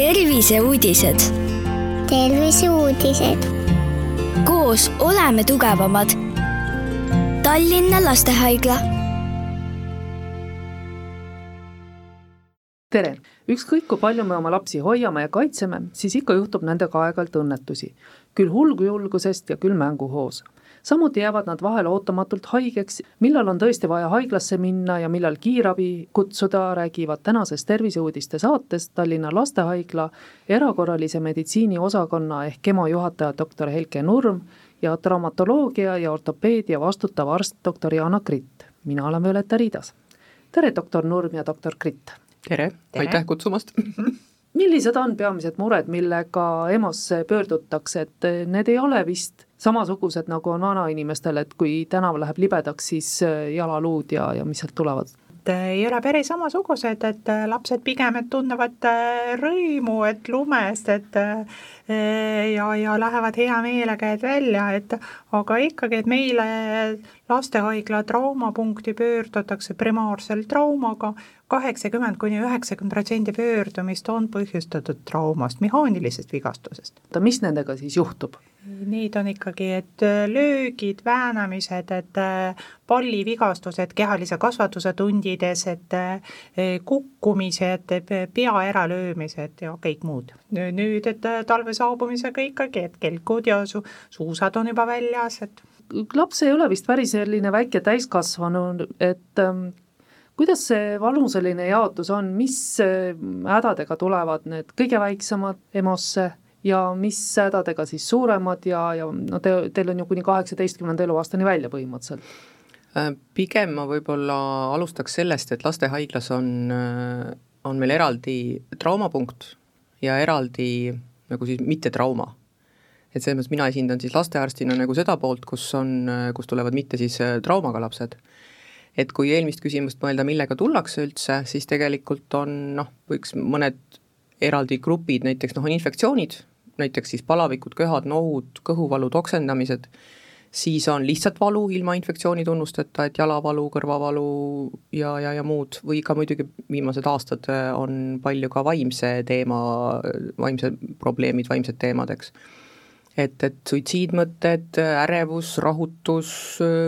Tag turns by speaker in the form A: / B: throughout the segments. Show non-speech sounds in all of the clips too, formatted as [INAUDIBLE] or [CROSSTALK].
A: terviseuudised.
B: terviseuudised.
A: koos oleme tugevamad. Tallinna Lastehaigla.
C: tere, ükskõik kui palju me oma lapsi hoiame ja kaitseme, siis ikka juhtub nendega aeg-ajalt õnnetusi. küll hulgjulgusest ja küll mänguhoos samuti jäävad nad vahel ootamatult haigeks, millal on tõesti vaja haiglasse minna ja millal kiirabi kutsuda, räägivad tänases Terviseuudiste saates Tallinna Lastehaigla erakorralise meditsiini osakonna ehk EMO juhataja doktor Helke Nurm ja traumatoloogia ja ortopeedia vastutav arst doktor Jana Kritt. mina olen Violeta Riidas. tere, doktor Nurm ja doktor Kritt!
D: tere, tere., aitäh kutsumast [LAUGHS]
C: millised on peamised mured, millega EMO-sse pöördutakse, et need ei ole vist samasugused, nagu on vanainimestel, et kui tänav läheb libedaks, siis äh, jalaluud ja, ja mis sealt tulevad?
E: et äh, ei ole päris samasugused, et äh, lapsed pigem, et tunnevad rõõmu, et lumest, et ja, ja lähevad hea meelega, et välja, et aga ikkagi, et meile lastehaigla traumapunkti pöördutakse primaarsel traumaga, kaheksakümmend kuni üheksakümmend protsenti pöördumist on põhjustatud traumast, mehaanilisest vigastusest.
C: mis nendega siis juhtub?
E: Neid on ikkagi, et äh, löögid, väänamised, et äh, pallivigastused kehalise kasvatuse tundides, et äh, kukkumised, pea äralöömised ja kõik muud. nüüd, et talve saabumisega ikkagi, et kelkud ja su-, suusad on juba väljas, et
C: laps ei ole vist päris selline väike täiskasvanu, et ähm, kuidas see vanuseline jaotus on, mis hädadega tulevad need kõige väiksemad EMO-sse ja mis hädadega siis suuremad ja, ja no te, teil on ju kuni kaheksateistkümnenda eluaastani välja põhimõtteliselt?
D: Äh, pigem ma võib-olla alustaks sellest, et lastehaiglas on, äh, on meil eraldi traumapunkt ja eraldi nagu siis mitte trauma et selles mõttes mina esindan siis lastearstina nagu seda poolt, kus on, kus tulevad mitte siis äh, traumaga lapsed. et kui eelmist küsimust mõelda, millega tullakse üldse, siis tegelikult on noh, võiks mõned eraldi grupid, näiteks noh, on infektsioonid, näiteks siis palavikud, köhad, nohud, kõhuvalud, oksendamised, siis on lihtsalt valu ilma infektsiooni tunnusteta, et jalavalu, kõrvavalu ja, ja, ja muud, või ka muidugi viimased aastad äh, on palju ka vaimse teema, vaimse probleemid, vaimsed teemad, eks et, et suitsiidmõtted, ärevus, rahutus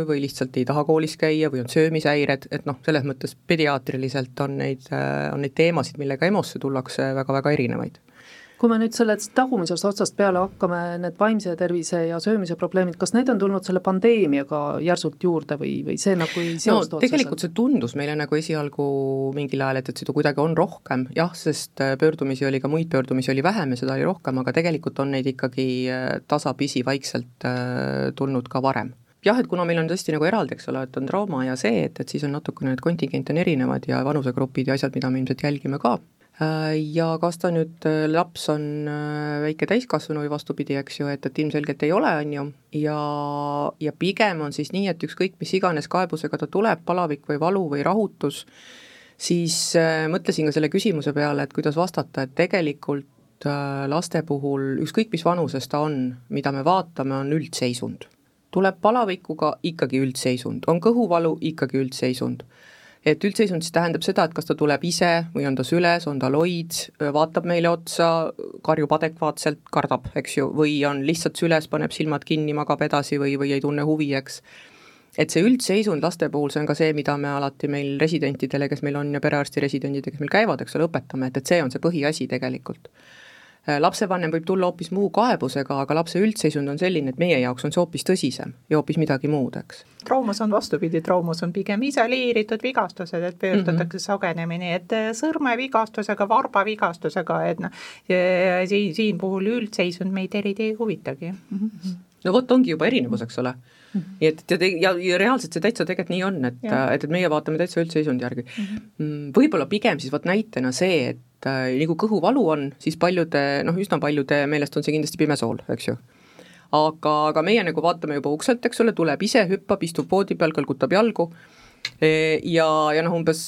D: või lihtsalt ei taha koolis käia või on söömishäired, et noh, selles mõttes pediaatriliselt on neid, on neid teemasid, millega EMO-sse tullakse väga-väga erinevaid
C: kui me nüüd sellest tagumisest otsast peale hakkame, need vaimse tervise ja söömise probleemid, kas need on tulnud selle pandeemiaga järsult juurde või, või see nagu ei seostu
D: no, tegelikult see tundus meile nagu esialgu mingil ajal, et, et seda kuidagi on rohkem, jah, sest äh, pöördumisi oli ka muid pöördumisi oli vähem ja seda oli rohkem, aga tegelikult on neid ikkagi äh, tasapisi vaikselt äh, tulnud ka varem. Jah, et kuna meil on tõesti nagu eraldi, eks ole, et on trauma ja see, et, et siis on natukene need kontingent on erinevad ja vanusegrupid ja asjad, mida me ilmselt jälgime ka, ja kas ta nüüd, äh, laps on äh, väike täiskasvanu või vastupidi, eks ju, et, et ilmselgelt ei ole, on ju, ja, ja pigem on siis nii, et ükskõik, mis iganes kaebusega ta tuleb, palavik või valu või rahutus, siis äh, mõtlesin ka selle küsimuse peale, et kuidas vastata, et tegelikult äh, laste puhul ükskõik, mis vanuses ta on, mida me vaatame, on üldseisund. tuleb palavikuga, ikkagi üldseisund, on kõhuvalu, ikkagi üldseisund et üldseisund siis tähendab seda, et kas ta tuleb ise või on ta süles, on ta loid, vaatab meile otsa, karjub adekvaatselt, kardab, eks ju, või on lihtsalt süles, paneb silmad kinni, magab edasi või, või ei tunne huvi, eks. et see üldseisund laste puhul, see on ka see, mida me alati meil residentidele, kes meil on ja perearsti residendidele, kes meil käivad, eks ole, õpetame, et, et see on see põhiasi tegelikult lapsevanem võib tulla hoopis muu kaebusega, aga lapse üldseisund on selline, et meie jaoks on see hoopis tõsisem ja hoopis midagi muud, eks.
E: traumas on vastupidi, traumas on pigem isoleeritud vigastused, et pöördutakse mm -hmm. sagenemini, et äh, sõrmevigastusega, varbavigastusega, et noh, siin, siin puhul üldseisund meid eriti ei huvitagi mm.
D: -hmm. no vot, ongi juba erinevus, eks ole nii mm -hmm. et ja, ja, ja reaalselt see täitsa tegelikult nii on, et, et, et meie vaatame täitsa üldseisundi järgi mm. -hmm. võib-olla pigem siis vot näitena see, et et äh, nii kui kõhuvalu on, siis paljude, noh üsna paljude meelest on see kindlasti pimesool, eks ju. aga, aga meie nagu vaatame juba ukselt, eks ole, tuleb ise, hüppab, istub voodi peal, kõlgutab jalgu e, ja, ja noh, umbes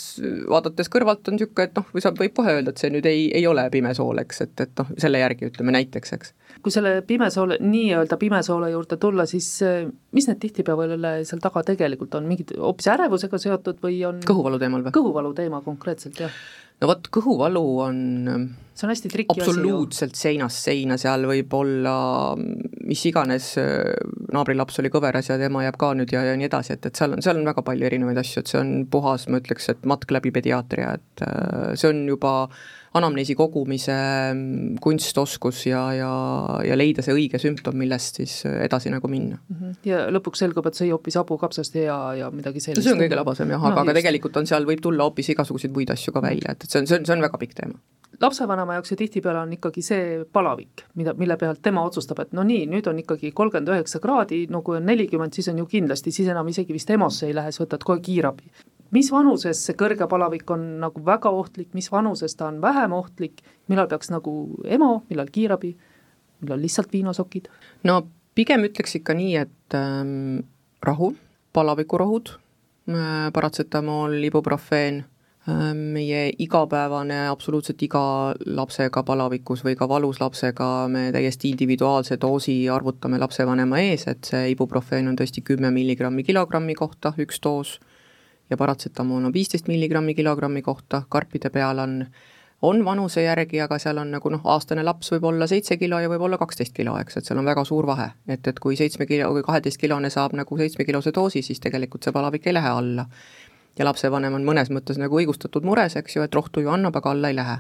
D: vaadates kõrvalt on niisugune, et noh, või saab, võib kohe öelda, et see nüüd ei, ei ole pimesool, eks, et, et noh, selle järgi ütleme näiteks, eks.
C: Kui selle pimesoole, nii-öelda pimesoole juurde tulla, siis äh, mis need tihtipeale seal taga tegelikult on, mingid hoopis ärevusega seotud või on
D: kõhuvalu teemal või?
C: kõhuvalu teema konkreetselt, jah
D: no vot, kõhuvalu on
C: see on hästi triki asi ju.
D: absoluutselt seinast seina, seal võib olla mis iganes, naabrilaps oli kõveras ja tema jääb ka nüüd ja, ja nii edasi, et, et seal on, seal on väga palju erinevaid asju, et see on puhas, ma ütleks, et matk läbi pediaatria, et äh, see on juba anamneesi kogumise mm, kunst, oskus ja, ja, ja leida see õige sümptom, millest siis edasi nagu minna mm.
C: -hmm. ja lõpuks selgub, et sõi hoopis hapukapsast ja, ja midagi sellist.
D: see on kõige labasem jah no,, aga, aga tegelikult on seal, võib tulla hoopis igasuguseid muid asju ka välja, et, et see on, see on, see on väga pikk teema
C: lapsevanema jaoks ju tihtipeale on ikkagi see palavik, mida, mille pealt tema otsustab, et no nii, nüüd on ikkagi kolmkümmend üheksa kraadi, no kui on nelikümmend, siis on ju kindlasti, siis enam isegi vist EMO-sse ei lähe, siis võtad kohe kiirabi mis vanuses see kõrge palavik on nagu väga ohtlik, mis vanuses ta on vähem ohtlik, millal peaks nagu EMO, millal kiirabi, millal lihtsalt viinasokid?
D: no pigem ütleks ikka nii, et ähm, rahu, palavikurohud äh,, paratsetamool, ibuprofeen äh,, meie igapäevane, absoluutselt iga lapsega palavikus või ka valus lapsega me täiesti individuaalse doosi arvutame lapsevanema ees, et see ibuprofeen on tõesti kümme milligrammi kilogrammi kohta, üks doos ja paratsetamoon on viisteist milligrammi kilogrammi kohta, karpide peal on, on vanuse järgi, aga seal on nagu noh, aastane laps võib olla seitse kilo ja võib olla kaksteist kilo, eks, et seal on väga suur vahe. et, et kui seitsme kilo või kaheteistkilone saab nagu seitsmekilose doosi, siis tegelikult see palavik ei lähe alla. ja lapsevanem on mõnes mõttes nagu õigustatud mures, eks ju, et rohtu ju annab, aga alla ei lähe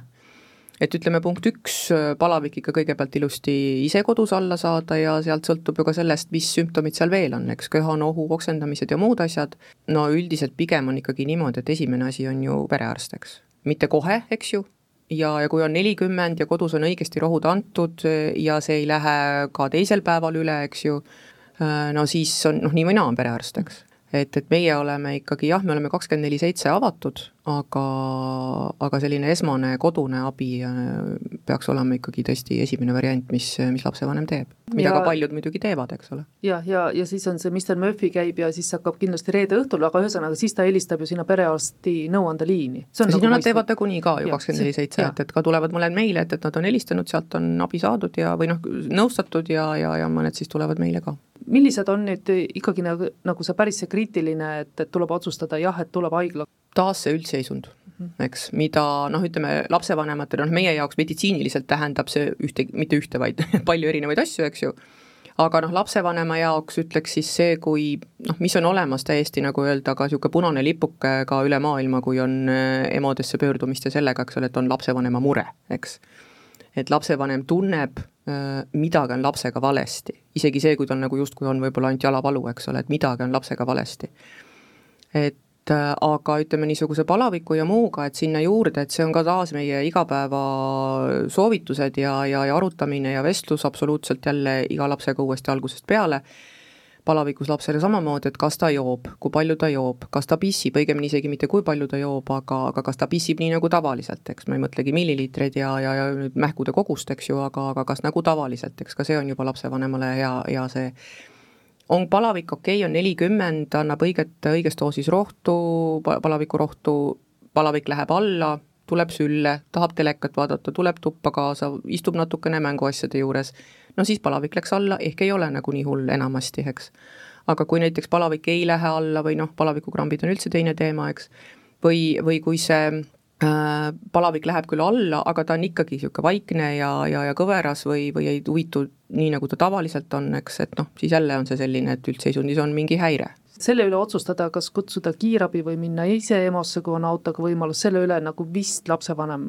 D: et ütleme, punkt üks, palavik ikka kõigepealt ilusti ise kodus alla saada ja sealt sõltub ju ka sellest, mis sümptomid seal veel on, eks, köha-nohu, oksendamised ja muud asjad, no üldiselt pigem on ikkagi niimoodi, et esimene asi on ju perearst, eks. mitte kohe, eks ju, ja, ja kui on nelikümmend ja kodus on õigesti rohud antud ja see ei lähe ka teisel päeval üle, eks ju, no siis on noh, nii või naa on perearst, eks. Et, et meie oleme ikkagi jah, me oleme kakskümmend neli seitse avatud, aga, aga selline esmane kodune abi äh, peaks olema ikkagi tõesti esimene variant, mis, mis lapsevanem teeb. mida ja, ka paljud muidugi teevad, eks ole.
C: jah, ja, ja, ja siis on see Mr Murphy käib ja siis hakkab kindlasti reede õhtul, aga ühesõnaga siis ta helistab ju sinna perearsti nõuandeliini.
D: siis nagu nad teevad nagunii ka ju kakskümmend neli seitse, et, et ka tulevad mulle meile, et, et nad on helistanud, sealt on abi saadud ja, või noh, nõustatud ja, ja, ja mõned siis tulevad meile ka
C: millised on nüüd ikkagi nagu, nagu see päris see kriitiline, et, et tuleb otsustada jah, et tuleb haigla?
D: Taas see üldseisund, eks, mida noh, ütleme lapsevanematele, noh meie jaoks meditsiiniliselt tähendab see ühte, mitte ühte, vaid [LAUGHS] palju erinevaid asju, eks ju, aga noh, lapsevanema jaoks ütleks siis see, kui noh, mis on olemas täiesti nagu öelda ka niisugune punane lipuke ka üle maailma, kui on äh, EMO-desse pöördumist ja sellega, eks ole, et on lapsevanema mure, eks. et lapsevanem tunneb Äh, midagi on lapsega valesti, isegi see, kui tal nagu justkui on võib-olla ainult jalavalu, eks ole, et midagi on lapsega valesti. et aga ütleme niisuguse palaviku ja muuga, et sinna juurde, et see on ka taas meie igapäevasoovitused ja, ja, ja arutamine ja vestlus absoluutselt jälle iga lapsega uuesti algusest peale. Palavikus lapsele samamoodi, et kas ta joob, kui palju ta joob, kas ta pissib, õigemini isegi mitte kui palju ta joob, aga, aga kas ta pissib nii nagu tavaliselt, eks ma ei mõtlegi milliliitreid ja, ja, ja nüüd mähkude kogust, eks ju, aga, aga kas nagu tavaliselt, eks ka see on juba lapsevanemale hea, hea see on palavik okei okay,, on nelikümmend, annab õiget, õiges doosis rohtu, palavikurohtu, palavik läheb alla, tuleb sülle, tahab telekat vaadata, tuleb tuppa kaasa, istub natukene mänguasjade juures, no siis palavik läks alla, ehk ei ole nagu nii hull enamasti, eks. aga kui näiteks palavik ei lähe alla või noh, palavikukrambid on üldse teine teema, eks, või, või kui see palavik läheb küll alla, aga ta on ikkagi niisugune vaikne ja, ja, ja kõveras või, või ei huvitu nii, nagu ta tavaliselt on, eks, et noh, siis jälle on see selline, et üldseisundis on mingi häire
C: selle üle otsustada, kas kutsuda kiirabi või minna ise EMO-sse, kui on autoga võimalus, selle üle nagu vist lapsevanem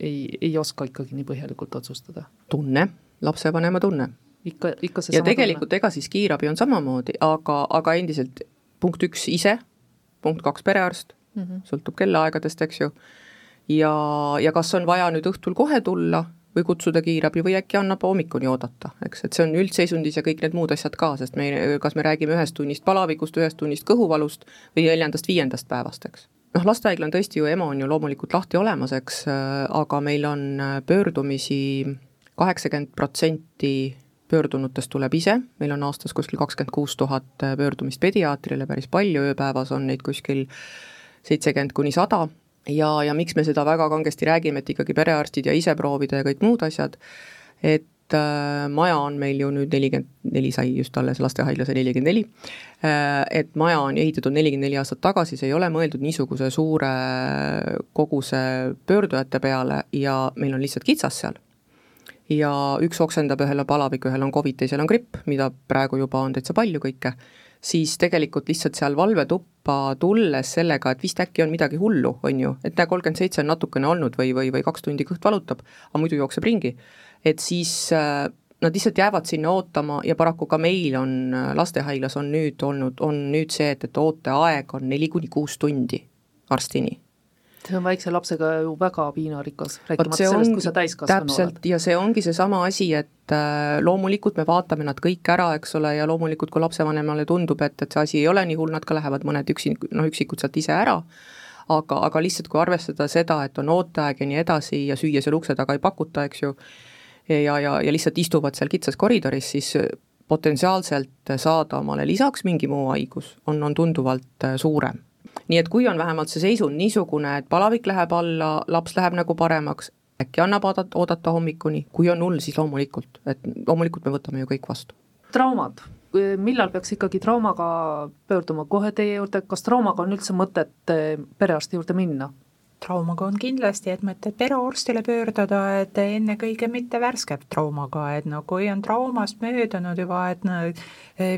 C: ei, ei oska ikkagi nii põhjalikult otsustada.
D: tunne, lapsevanema tunne.
C: ikka, ikka
D: see ja tegelikult tunne. ega siis kiirabi on samamoodi, aga, aga endiselt punkt üks ise, punkt kaks perearst mm, -hmm. sõltub kellaaegadest, eks ju, ja, ja kas on vaja nüüd õhtul kohe tulla või kutsuda kiirabi või äkki annab hommikuni oodata, eks, et see on üldseisundis ja kõik need muud asjad ka, sest me, kas me räägime ühest tunnist palavikust, ühest tunnist kõhuvalust või neljandast-viiendast päevast, eks. noh, lastehaigla on tõesti ju, EMO on ju loomulikult lahti olemas, eks, aga meil on pöördumisi kaheksakümmend protsenti pöördunutest tuleb ise, meil on aastas kuskil kakskümmend kuus tuhat pöördumist pediaatrile, päris palju, ööpäevas on neid kuskil seitsekümmend kuni sada ja, ja miks me seda väga kangesti räägime, et ikkagi perearstid ja ise proovida ja kõik muud asjad, et äh, maja on meil ju nüüd nelikümmend neli sai just alles, lastehaigla sai nelikümmend neli, äh, et maja on ehitatud nelikümmend neli aastat tagasi, see ei ole mõeldud niisuguse suure koguse pöördujate peale ja meil on lihtsalt kitsas seal. ja üks oksendab, ühel on palavik, ühel on Covid, teisel on gripp, mida praegu juba on täitsa palju kõike, siis tegelikult lihtsalt seal valvetuppa tulles sellega, et vist äkki on midagi hullu, on ju, et näe, kolmkümmend seitse on natukene olnud või, või, või kaks tundi kõht valutab, aga muidu jookseb ringi. Et siis äh, nad lihtsalt jäävad sinna ootama ja paraku ka meil on äh, lastehaiglas on nüüd olnud, on nüüd see, et, et ooteaeg on neli kuni kuus tundi arstini
C: see on väikse lapsega ju väga piinarikas, rääkimata sellest, kui sa täiskasvanu
D: oled. ja see ongi seesama asi, et äh, loomulikult me vaatame nad kõik ära, eks ole, ja loomulikult, kui lapsevanemale tundub, et, et see asi ei ole nii hull, nad ka lähevad mõned üksi, noh üksikud sealt ise ära, aga, aga lihtsalt kui arvestada seda, et on ooteaeg ja nii edasi ja süüa seal ukse taga ei pakuta, eks ju, ja, ja, ja lihtsalt istuvad seal kitsas koridoris, siis potentsiaalselt saada omale lisaks mingi muu haigus on, on tunduvalt äh, suurem. Nii et kui on vähemalt see seisund niisugune, et palavik läheb alla, laps läheb nagu paremaks, äkki annab oodata, oodata hommikuni, kui on hull, siis loomulikult, et loomulikult me võtame ju kõik vastu.
C: traumad, millal peaks ikkagi traumaga pöörduma, kohe teie juurde, kas traumaga on üldse mõtet äh, perearsti juurde minna?
E: Traumaga on kindlasti, et mõtled perearstile pöörduda, et ennekõike mitte värske traumaga, et no kui on traumast möödunud juba, et no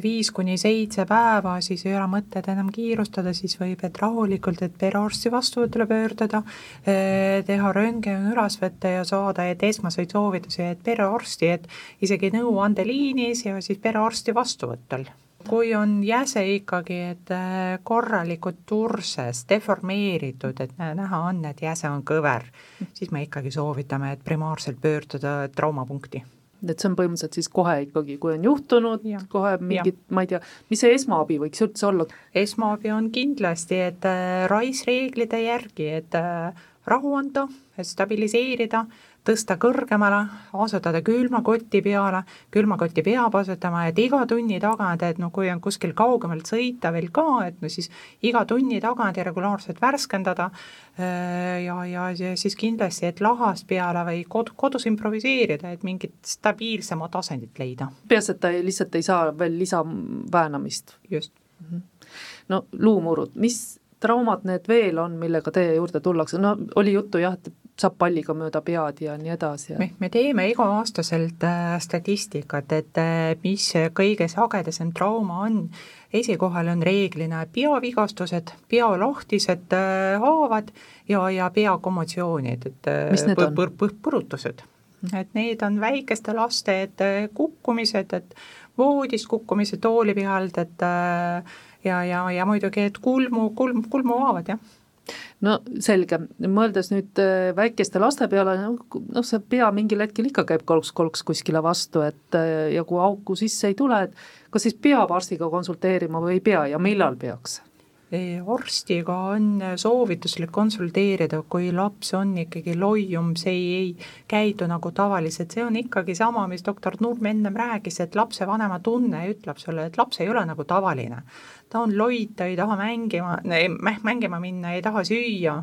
E: viis kuni seitse päeva, siis ei ole mõtet enam kiirustada, siis võib, et rahulikult, et perearsti vastuvõtule pöörduda, teha röntgen üles võtta ja saada, et esmaseid soovitusi, et perearsti, et isegi nõuandeliinis ja siis perearsti vastuvõtul kui on jäse ikkagi, et äh, korralikult turses, deformeeritud, et näha on, et jäse on kõver, siis me ikkagi soovitame, et primaarselt pöörduda traumapunkti.
C: Et see on põhimõtteliselt siis kohe ikkagi, kui on juhtunud, kohe mingid, ma ei tea, mis see esmaabi võiks üldse olla?
E: esmaabi on kindlasti, et äh, RICE reeglite järgi, et äh, rahu anda, stabiliseerida, tõsta kõrgemale, asetada külmakoti peale, külmakotti peab asetama, et iga tunni tagant, et noh, kui on kuskil kaugemalt sõita veel ka, et no siis iga tunni tagant ja regulaarselt värskendada äh, ja, ja, ja siis kindlasti, et lahast peale või kod-, kodus improviseerida, et mingit stabiilsemat asendit leida.
C: peaasi, et ta ei, lihtsalt ei saa veel lisaväänamist.
E: just
C: mm. -hmm. no luumurud, mis traumad need veel on, millega teie juurde tullakse, no oli juttu jah, et saab palliga mööda pead ja nii edasi ja....
E: me, me teeme iga-aastaselt äh, statistikat, et äh, mis kõige sagedasem trauma on. esikohal on reeglina peavigastused, pealahtised äh, haavad ja, ja peakommotsioonid, et põr-, põr-, põr-, põrutused. et need on väikeste laste, et kukkumised, et voodist kukkumised tooli pealt, et ja, ja, ja muidugi, et kulmu, kulm, kulmuhaavad, jah
C: no selge, mõeldes nüüd äh, väikeste laste peale, noh, see pea mingil hetkel ikka käib kolks-kolks kuskile vastu, et äh, ja kui auku sisse ei tule, et kas siis peab arstiga konsulteerima või ei pea ja millal peaks?
E: Arstiga on soovituslik konsulteerida, kui laps on ikkagi loium, see ei, ei käidu nagu tavaliselt, see on ikkagi sama, mis doktor Nurm ennem rääkis, et lapsevanema tunne ütleb sulle, et laps ei ole nagu tavaline ta on loid, ta ei taha mängima, mängima minna, ei taha süüa.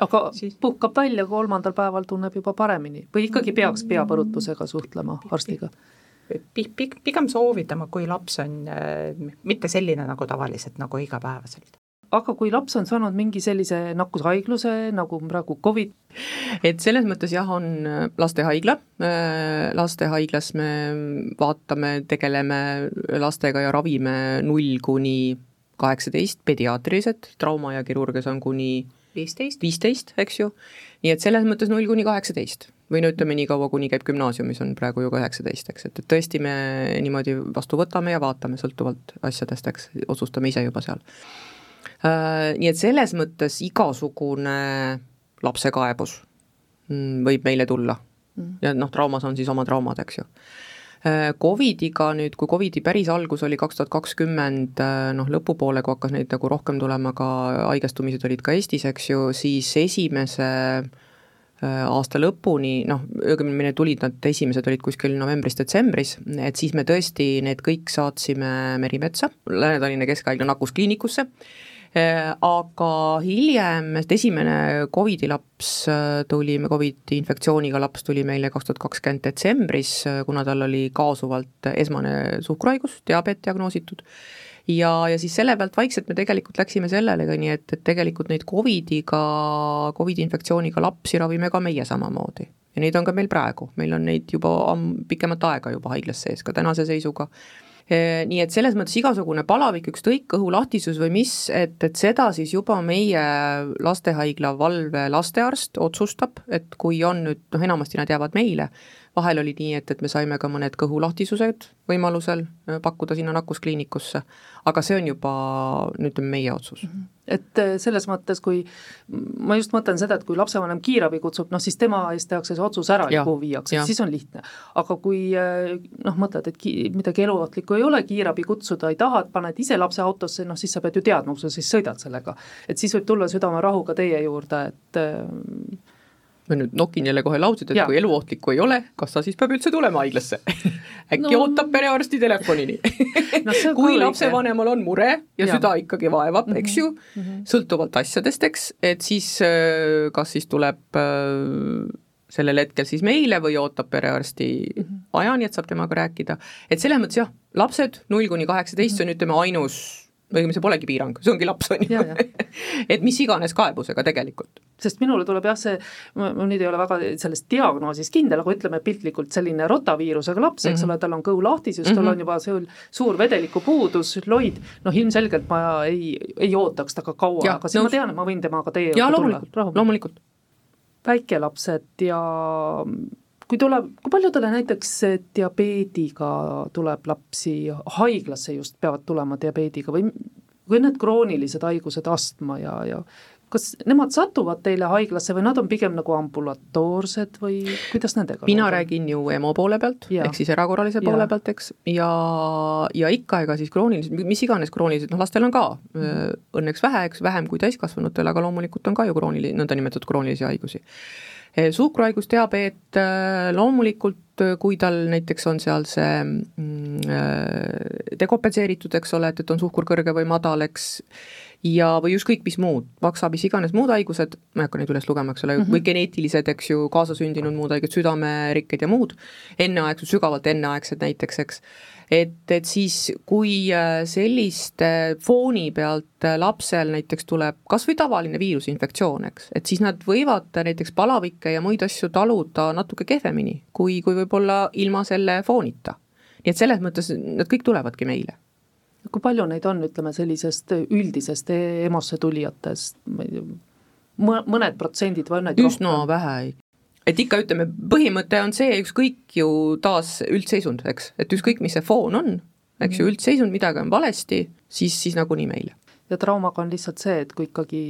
C: aga siis... puhkab välja, kolmandal päeval tunneb juba paremini või ikkagi peaks peapõrutusega suhtlema arstiga?
E: Pigem soovitama, kui laps on äh, mitte selline nagu tavaliselt, nagu igapäevaselt
C: aga kui laps on saanud mingi sellise nakkushaigluse nagu praegu Covid?
D: et selles mõttes jah, on äh, lastehaigla, äh, lastehaiglas me vaatame, tegeleme lastega ja ravime null kuni kaheksateist, pediaatrilised, trauma ja kirurgias on kuni
E: viisteist,
D: viisteist, eks ju, nii et selles mõttes null kuni kaheksateist. Või no ütleme nii kaua, kuni käib gümnaasiumis, on praegu ju kaheksateist, eks, et, et tõesti me niimoodi vastu võtame ja vaatame sõltuvalt asjadest, eks, otsustame ise juba seal nii et selles mõttes igasugune lapse kaebus mm, võib meile tulla mm. ja noh, traumas on siis oma traumad, eks ju. Äh, Covidiga nüüd, kui Covidi päris algus oli kaks tuhat kakskümmend, äh, noh lõpupoole, kui hakkas neid nagu rohkem tulema, ka haigestumised olid ka Eestis, eks ju, siis esimese aasta lõpuni, noh, õigemini tulid nad, esimesed olid kuskil novembris-detsembris, et siis me tõesti need kõik saatsime Merimetsa, Lääne-Tallinna Keskhaigla nakkuskliinikusse aga hiljem, et esimene Covidi laps tuli, Covidi infektsiooniga laps tuli meile kaks tuhat kakskümmend detsembris, kuna tal oli kaasuvalt esmane suhkruhaigus, diabeet diagnoositud. Ja, ja siis selle pealt vaikselt me tegelikult läksime sellele ka nii, et, et tegelikult neid Covidiga, Covidi infektsiooniga lapsi ravime ka meie samamoodi. ja neid on ka meil praegu, meil on neid juba pikemat aega juba haiglas sees ka tänase seisuga nii et selles mõttes igasugune palavik, ükskõik kõhulahtisus või mis, et, et seda siis juba meie lastehaigla valve lastearst otsustab, et kui on nüüd, noh enamasti nad jäävad meile, vahel oli nii, et, et me saime ka mõned kõhulahtisused võimalusel äh, pakkuda sinna nakkuskliinikusse, aga see on juba nüüd meie otsus mm. -hmm
C: et äh, selles mõttes, kui ma just mõtlen seda, et kui lapsevanem kiirabi kutsub, noh siis tema eest tehakse see otsus ära ja kuhu viiakse, siis on lihtne. aga kui äh, noh, mõtled, et ki-, midagi eluohtlikku ei ole, kiirabi kutsuda ei taha, et paned ise lapse autosse, noh siis sa pead ju teadma, kus sa siis sõidad sellega. et siis võib tulla südamerahuga teie juurde, et
D: ma nüüd nokin jälle kohe lauset, et ja. kui eluohtlikku ei ole, kas ta siis peab üldse tulema haiglasse [LAUGHS] äkki no. ootab perearsti telefonini [LAUGHS] no, kui lapsevanemal on mure ja, ja süda ikkagi vaevab mm, -hmm. eks ju mm, -hmm. sõltuvalt asjadest, eks, et siis äh, kas siis tuleb äh, sellel hetkel siis meile või ootab perearsti mm -hmm. ajani, et saab temaga rääkida, et selles mõttes jah, lapsed null kuni kaheksateist, see on ütleme ainus õigemini see polegi piirang, see ongi laps, on ju. [LAUGHS] et mis iganes kaebusega tegelikult.
C: Sest minule tuleb jah, see, ma nüüd ei ole väga selles diagnoosis kindel, aga ütleme piltlikult selline rotaviirusega laps, eks mm -hmm. ole, tal on kõhu lahtisus mm, -hmm. tal on juba see suur vedelikupuudus, loid, noh ilmselgelt ma ei, ei ootaks temaga kaua, aga siis no, ma tean, et ma võin temaga teie
D: juurde tulla. loomulikult.
C: väikelapsed ja kui tuleb, kui paljudele näiteks diabeediga tuleb lapsi, haiglasse just peavad tulema diabeediga või või need kroonilised haigused, astma ja, ja kas nemad satuvad teile haiglasse või nad on pigem nagu ambulatoorsed või kuidas nendega
D: mina on? räägin ju EMO poole pealt, ehk siis erakorralise ja. poole pealt, eks, ja, ja ikka, ega siis kroonilised, mis iganes kroonilised, noh lastel on ka mm. õnneks vähe, eks, vähem kui täiskasvanutel, aga loomulikult on ka ju kroonilisi, nõndanimetatud kroonilisi haigusi Eh, suhkruhaigus, diabeet, äh, loomulikult äh, kui tal näiteks on seal see mm, äh, dekompenseeritud, eks ole, et, et on suhkur kõrge või madal, eks, ja, või ükskõik mis muud, vaksa, mis iganes muud haigused, ma ei hakka neid üles lugema, eks ole mm, -hmm. või geneetilised, eks ju, kaasasündinud muud haiged, südamerikked ja muud, enneaegsed, sügavalt enneaegsed näiteks, eks et, et siis, kui äh, selliste fooni pealt äh, lapsel näiteks tuleb kas või tavaline viirusinfektsioon, eks, et siis nad võivad näiteks palavikke ja muid asju taluda natuke kehvemini, kui, kui võib-olla ilma selle foonita. nii et selles mõttes nad kõik tulevadki meile
C: kui palju neid on, ütleme sellisest üldisest EMO-sse tulijatest, mõned protsendid või on neid
D: üsna rohkem? vähe et ikka ütleme, põhimõte on see, ükskõik ju taas üldseisund, eks, et ükskõik, mis see foon on, eks ju, mhm. üldseisund, midagi on valesti, siis, siis nagunii meile
C: ja traumaga on lihtsalt see, et kui ikkagi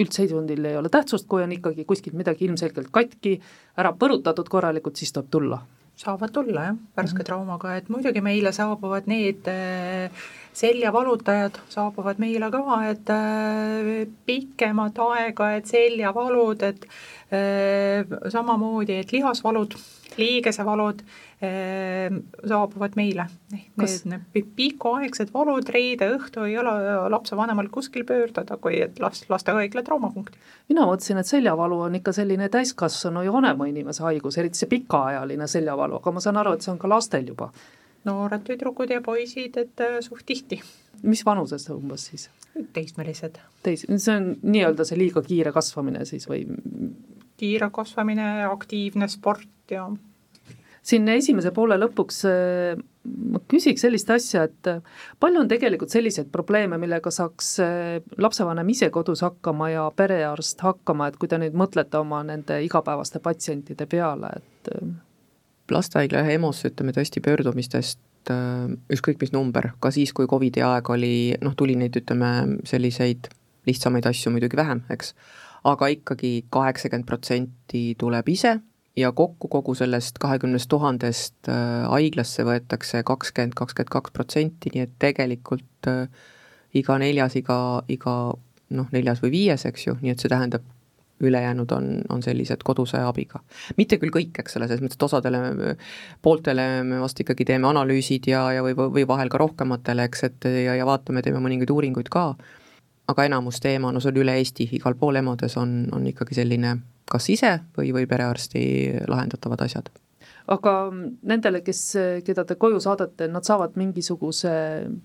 C: üldseisundil ei ole tähtsust, kui on ikkagi kuskilt midagi ilmselgelt katki, ära põrutatud korralikult, siis tuleb tulla.
E: Saavad tulla jah, värske mm -hmm. traumaga, et muidugi meile saabuvad need äh, seljavalutajad saabuvad meile ka, et äh, pikemat aega, et seljavalud, et äh, samamoodi, et lihasvalud, liigesevalud äh, saabuvad meile. Need, need pikaaegsed valud reede õhtu ei ole lapsevanemal kuskil pöörduda, kui et last, lastehaigla traumapunkti.
C: mina mõtlesin, et seljavalu on ikka selline täiskasvanu ja vanema inimese haigus, eriti see pikaajaline seljavalu, aga ma saan aru, et see on ka lastel juba
E: noored tüdrukud ja poisid, et äh, suht tihti.
C: mis vanuses umbes siis?
E: teismelised.
C: teis-, see on nii-öelda see liiga kiire kasvamine siis või?
E: kiire kasvamine, aktiivne sport ja
C: siin esimese poole lõpuks äh, ma küsiks sellist asja, et äh, palju on tegelikult selliseid probleeme, millega saaks lapsevanem ise kodus hakkama ja perearst hakkama, et kui te nüüd mõtlete oma nende igapäevaste patsientide peale, et
D: lastehaigla EMO-sse ütleme tõesti pöördumistest äh, ükskõik mis number, ka siis, kui Covidi aeg oli, noh, tuli neid, ütleme, selliseid lihtsamaid asju muidugi vähem, eks, aga ikkagi kaheksakümmend protsenti tuleb ise ja kokku kogu sellest kahekümnest tuhandest äh, haiglasse võetakse kakskümmend, kakskümmend kaks protsenti, nii et tegelikult äh, iga neljas, iga, iga noh, neljas või viies, eks ju, nii et see tähendab ülejäänud on, on sellised koduse abiga. mitte küll kõik, eks ole, selles mõttes, et osadele, pooltele me vast ikkagi teeme analüüsid ja, ja või, või vahel ka rohkematele, eks, et ja, ja vaatame, teeme mõningaid uuringuid ka, aga enamus teema, no see on üle Eesti, igal pool EMO-des on, on ikkagi selline kas ise või, või perearsti lahendatavad asjad
C: aga nendele, kes, keda te koju saadate, nad saavad mingisuguse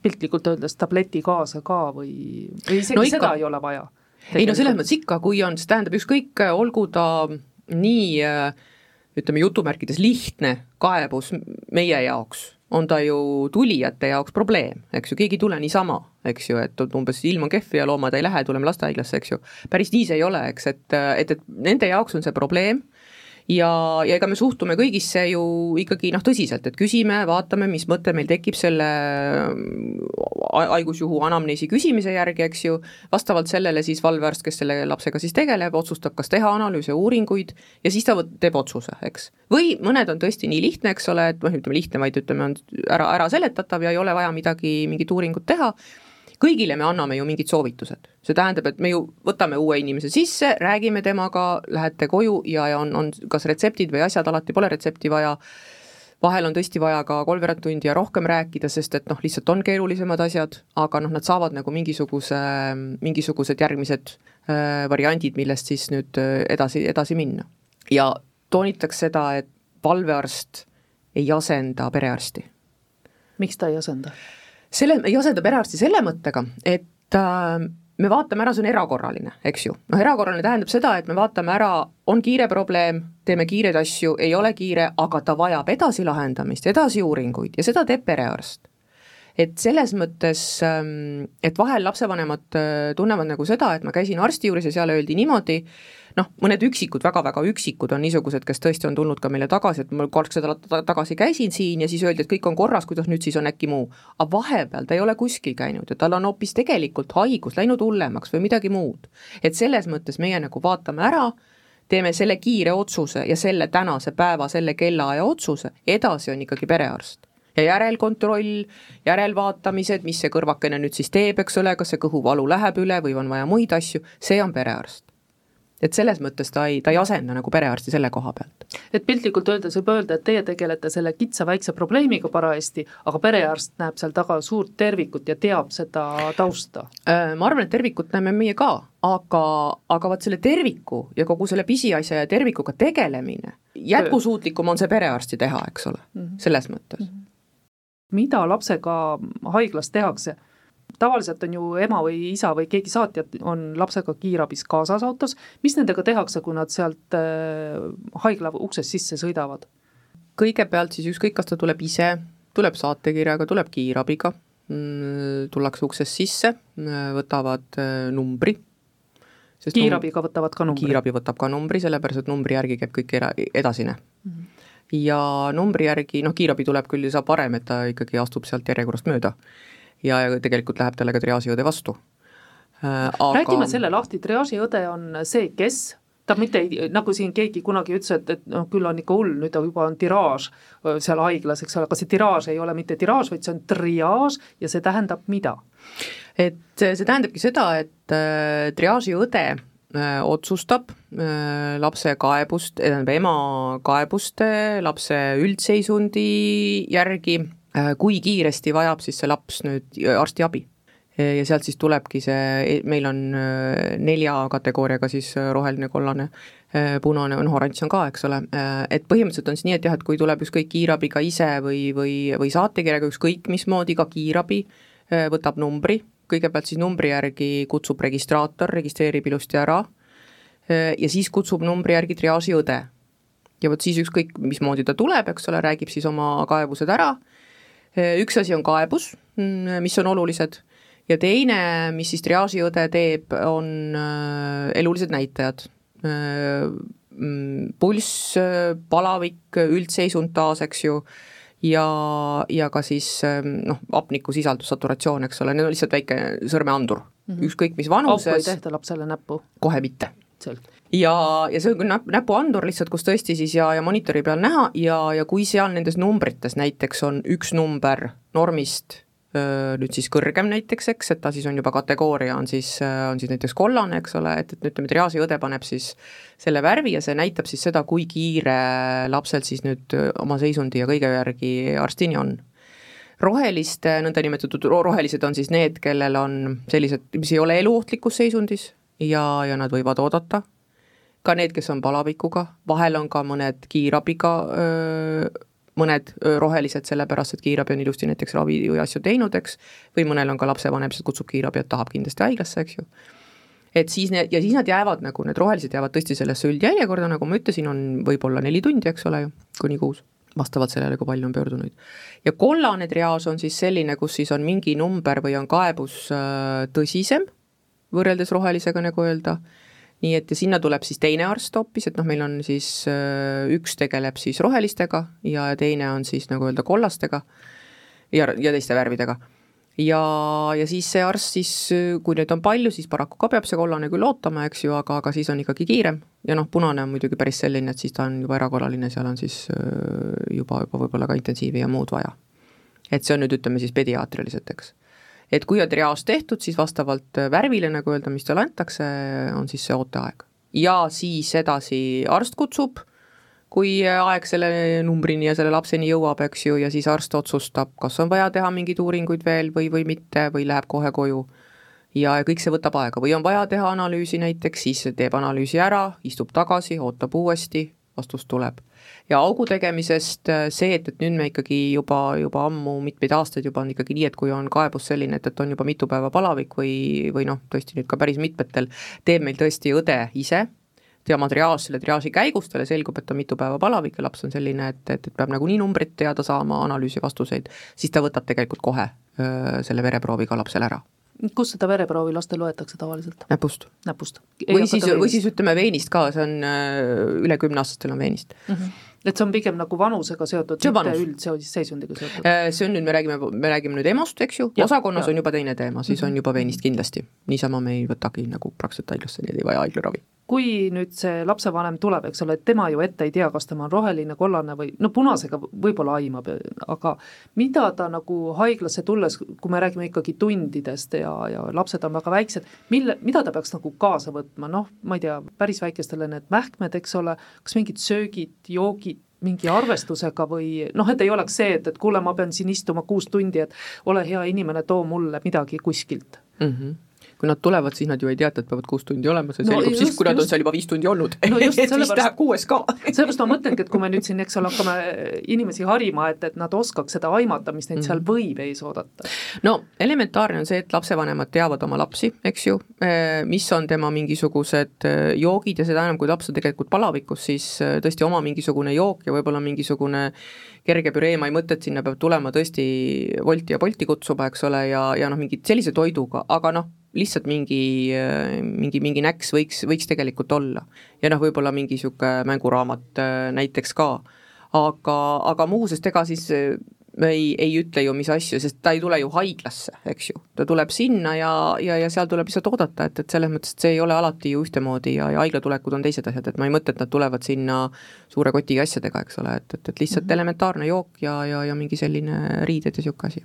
C: piltlikult öeldes tableti kaasa ka või, või isegi no ikka, seda ei ole vaja?
D: Ei no selles mõttes ikka, kui on, see tähendab ükskõik, olgu ta nii ütleme jutumärkides lihtne kaebus meie jaoks, on ta ju tulijate jaoks probleem, eks ju, keegi ei tule niisama, eks ju, et umbes ilm on kehv ja loomad ei lähe, tuleme lastehaiglasse, eks ju. päris nii see ei ole, eks, et, et, et nende jaoks on see probleem ja, ja ega me suhtume kõigisse ju ikkagi noh, tõsiselt, et küsime, vaatame, mis mõte meil tekib selle haigusjuhu anamneesi küsimise järgi, eks ju, vastavalt sellele siis valvearst, kes selle lapsega siis tegeleb, otsustab, kas teha analüüse, uuringuid ja siis ta teeb otsuse, eks. või mõned on tõesti nii lihtne, eks ole, et noh, ütleme lihtne, vaid ütleme, on ära, ära seletatav ja ei ole vaja midagi, mingit uuringut teha kõigile me anname ju mingid soovitused, see tähendab, et me ju võtame uue inimese sisse, räägime temaga, lähete koju ja, ja on, on kas retseptid või asjad, alati pole retsepti vaja, vahel on tõesti vaja ka kolmveerand tundi ja rohkem rääkida, sest et noh, lihtsalt on keerulisemad asjad, aga noh, nad saavad nagu mingisuguse, mingisugused järgmised äh, variandid, millest siis nüüd äh, edasi, edasi minna. ja toonitaks seda, et valvearst ei asenda perearsti.
C: miks ta ei asenda?
D: Selle, ei asenda perearsti selle mõttega, et äh, me vaatame ära, see on erakorraline, eks ju. noh, erakorraline tähendab seda, et me vaatame ära, on kiire probleem, teeme kiireid asju, ei ole kiire, aga ta vajab edasilahendamist, edasi uuringuid ja seda teeb perearst et selles mõttes, ähm, et vahel lapsevanemad äh, tunnevad nagu seda, et ma käisin arsti juures ja seal öeldi niimoodi, noh, mõned üksikud väga,, väga-väga üksikud on niisugused, kes tõesti on tulnud ka meile tagasi, et ma kaks nädalat tagasi käisin siin ja siis öeldi, et kõik on korras, kuidas nüüd siis on äkki muu. aga vahepeal ta ei ole kuskil käinud ja tal on hoopis tegelikult haigus läinud hullemaks või midagi muud. et selles mõttes meie nagu vaatame ära, teeme selle kiire otsuse ja selle tänase päeva, selle kellaaja otsuse, edasi on ikkagi perearst ja järelkontroll, järelvaatamised, mis see kõrvakene nüüd siis teeb, eks ole, kas see kõhuvalu läheb üle või on vaja muid asju, see on perearst et selles mõttes ta ei, ta ei asenda nagu perearsti selle koha pealt.
C: et piltlikult öeldes võib öelda, et teie tegelete selle kitsa väikse probleemiga parajasti, aga perearst näeb seal taga suurt tervikut ja teab seda tausta?
D: Ma arvan, et tervikut näeme meie ka, aga, aga vot selle terviku ja kogu selle pisiasja ja tervikuga tegelemine, jätkusuutlikum on see perearsti teha, eks ole mm, -hmm. selles mõttes mm. -hmm.
C: mida lapsega haiglas tehakse? Tavaliselt on ju ema või isa või keegi saatjat on lapsega kiirabis kaasas autos, mis nendega tehakse, kui nad sealt äh, haigla uksest sisse sõidavad?
D: kõigepealt siis ükskõik, kas ta tuleb ise, tuleb saatekirjaga, tuleb kiirabiga, mm, tullakse uksest sisse, võtavad äh, numbri,
C: sest kiirabiga võtavad ka numbri?
D: kiirabi võtab ka numbri, sellepärast et numbri järgi käib kõik era-, edasine mm. -hmm. ja numbri järgi, noh kiirabi tuleb küll, saab varem, et ta ikkagi astub sealt järjekorrast mööda ja tegelikult läheb talle ka triaažiõde vastu
C: äh, aga.... räägime selle lahti, triaažiõde on see, kes ta mitte ei, nagu siin keegi kunagi ütles, et, et noh, küll on ikka hull, nüüd juba on tiraaž seal haiglas, eks ole, aga see tiraaž ei ole mitte tiraaž, vaid see on triaaž ja see tähendab mida?
D: et see tähendabki seda, et äh, triaažiõde äh, otsustab äh, lapse kaebust, tähendab ema kaebuste, lapse üldseisundi järgi kui kiiresti vajab siis see laps nüüd äh, arstiabi. ja sealt siis tulebki see, meil on äh, nelja kategooriaga siis roheline, kollane, punane, noh oranž on ka, eks ole, et põhimõtteliselt on siis nii, et jah, et kui tuleb ükskõik kiirabiga ise või, või, või saatekirjaga, ükskõik mismoodi, ka kiirabi võtab numbri, kõigepealt siis numbri järgi kutsub registraator, registreerib ilusti ära ja siis kutsub numbri järgi triaažiõde. ja vot siis ükskõik, mismoodi ta tuleb, eks ole, räägib siis oma kaebused ära üks asi on kaebus, mm, mis on olulised, ja teine, mis siis triaažiõde teeb, on äh, elulised näitajad. Äh, mm, pulss, palavik, üldseisund taas, eks ju, ja, ja ka siis noh, hapnikusisaldus, saturatsioon, eks ole, need on lihtsalt väike sõrmeandur mm, -hmm. ükskõik mis vanuses.
C: auku ei tehta lapsele näppu?
D: kohe mitte ja, ja see on küll näp-, näpuandur lihtsalt, kus tõesti siis ja, ja monitori peal näha ja, ja kui seal nendes numbrites näiteks on üks number normist nüüd siis kõrgem näiteks, eks, et ta siis on juba kategooria, on siis, on siis näiteks kollane, eks ole, et, et ütleme, triaažiõde paneb siis selle värvi ja see näitab siis seda, kui kiire lapsel siis nüüd oma seisundi ja kõige järgi arstini on. Roheliste, nõndanimetatud rohelised on siis need, kellel on sellised, mis ei ole eluohtlikus seisundis ja, ja nad võivad oodata, ka need, kes on palavikuga, vahel on ka mõned kiirabiga öö, mõned rohelised, sellepärast et kiirabi on ilusti näiteks ravi või asju teinud, eks, või mõnel on ka lapsevanem, kes kutsub kiirabi, et tahab kindlasti haiglasse, eks ju. Et siis need, ja siis nad jäävad nagu, need rohelised jäävad tõesti sellesse üldjärjekorda, nagu ma ütlesin, on võib-olla neli tundi, eks ole ju, kuni kuus, vastavalt sellele, kui palju on pöördunuid. ja kollane triaaž on siis selline, kus siis on mingi number või on kaebus tõsisem, võrreldes rohelisega, nagu öelda, nii et ja sinna tuleb siis teine arst hoopis, et noh, meil on siis äh, üks tegeleb siis rohelistega ja teine on siis nagu öelda kollastega ja, ja teiste värvidega ja, ja siis see arst siis, kui neid on palju, siis paraku ka peab see kollane küll ootama, eks ju, aga, aga siis on ikkagi kiirem ja noh, punane on muidugi päris selline, et siis ta on juba erakorraline, seal on siis juba, juba võib-olla ka intensiivi ja muud vaja. et see on nüüd, ütleme siis pediaatriliselt, eks. Et kui on triaaž tehtud, siis vastavalt värvile, nagu öelda, mis talle antakse, on siis see ooteaeg. ja siis edasi arst kutsub kui aeg selle numbrini ja selle lapseni jõuab, eks ju, ja siis arst otsustab, kas on vaja teha mingeid uuringuid veel või, või mitte või läheb kohe koju. ja kõik see võtab aega või on vaja teha analüüsi näiteks, siis teeb analüüsi ära, istub tagasi, ootab uuesti, vastus tuleb. Ja augu tegemisest see, et, et nüüd me ikkagi juba, juba ammu mitmeid aastaid juba on ikkagi nii, et kui on kaebus selline, et, et on juba mitu päeva palavik või, või noh, tõesti nüüd ka päris mitmetel, teeb meil tõesti õde ise tema triaaž selle triaaži käigus, talle selgub, et on mitu päeva palavik ja laps on selline, et, et, et peab nagunii numbrit teada saama, analüüsi vastuseid, siis ta võtab tegelikult kohe öö, selle vereproovi ka lapsel ära
C: kust seda vereproovi lastel võetakse tavaliselt?
D: näpust.
C: näpust.
D: või siis, või siis ütleme veenist ka, see on üle kümneaastastel on veenist mm.
C: -hmm et see on pigem nagu vanusega seotud, mitte üldseisundiga seotud?
D: see on nüüd, me räägime, me räägime nüüd EMO-st, eks ju, osakonnas ja. on juba teine teema, siis mm -hmm. on juba veenist kindlasti. niisama me ei võtagi nagu praktiliselt haiglasse, et ei vaja haiglaravi
C: kui nüüd see lapsevanem tuleb, eks ole, et tema ju ette ei tea, kas tema on roheline, kollane või no punasega võib-olla aimab, aga mida ta nagu haiglasse tulles, kui me räägime ikkagi tundidest ja, ja lapsed on väga väiksed, mille, mida ta peaks nagu kaasa võtma, noh, ma ei tea, päris väikestele need mähkmed, eks ole, kas mingid söögid, joogid, mingi arvestusega või noh, et ei oleks see, et, et kuule, ma pean siin istuma kuus tundi, et ole hea inimene, too mulle midagi kuskilt mm.
D: -hmm kui nad tulevad, siis nad ju ei teata, et peavad kuus tundi olema, see no, selgub just, siis, kui nad on seal juba viis tundi olnud no. [LAUGHS] et siis läheb kuues ka
C: sellepärast ma mõtlengi, et kui me nüüd siin, eks ole, hakkame inimesi harima, et, et nad oskaks seda aimata, mis neid mm. seal võib ees oodata.
D: no elementaarne on see, et lapsevanemad teavad oma lapsi, eks ju, eh, mis on tema mingisugused eh, joogid ja seda enam, kui laps on tegelikult palavikus, siis tõesti oma mingisugune jook ja võib-olla mingisugune kerge püree, ma ei mõtle, et sinna peab tulema tõesti Wolti ja Bolti kutsuma, eks ole, ja, ja noh, mingi sellise toiduga, aga noh, lihtsalt mingi, mingi, mingi näks võiks, võiks tegelikult olla. ja noh, võib-olla mingi niisugune mänguraamat äh, näiteks ka. aga, aga muu, sest ega siis äh, me ei, ei ütle ju, mis asju, sest ta ei tule ju haiglasse, eks ju, ta tuleb sinna ja, ja, ja seal tuleb lihtsalt oodata, et, et selles mõttes, et see ei ole alati ju ühtemoodi ja, ja haiglatulekud on teised asjad, et ma ei mõtle, et nad tulevad sinna suure kotiga asjadega, eks ole, et, et, et lihtsalt mm -hmm. elementaarne jook ja, ja, ja mingi selline riided ja niisugune asi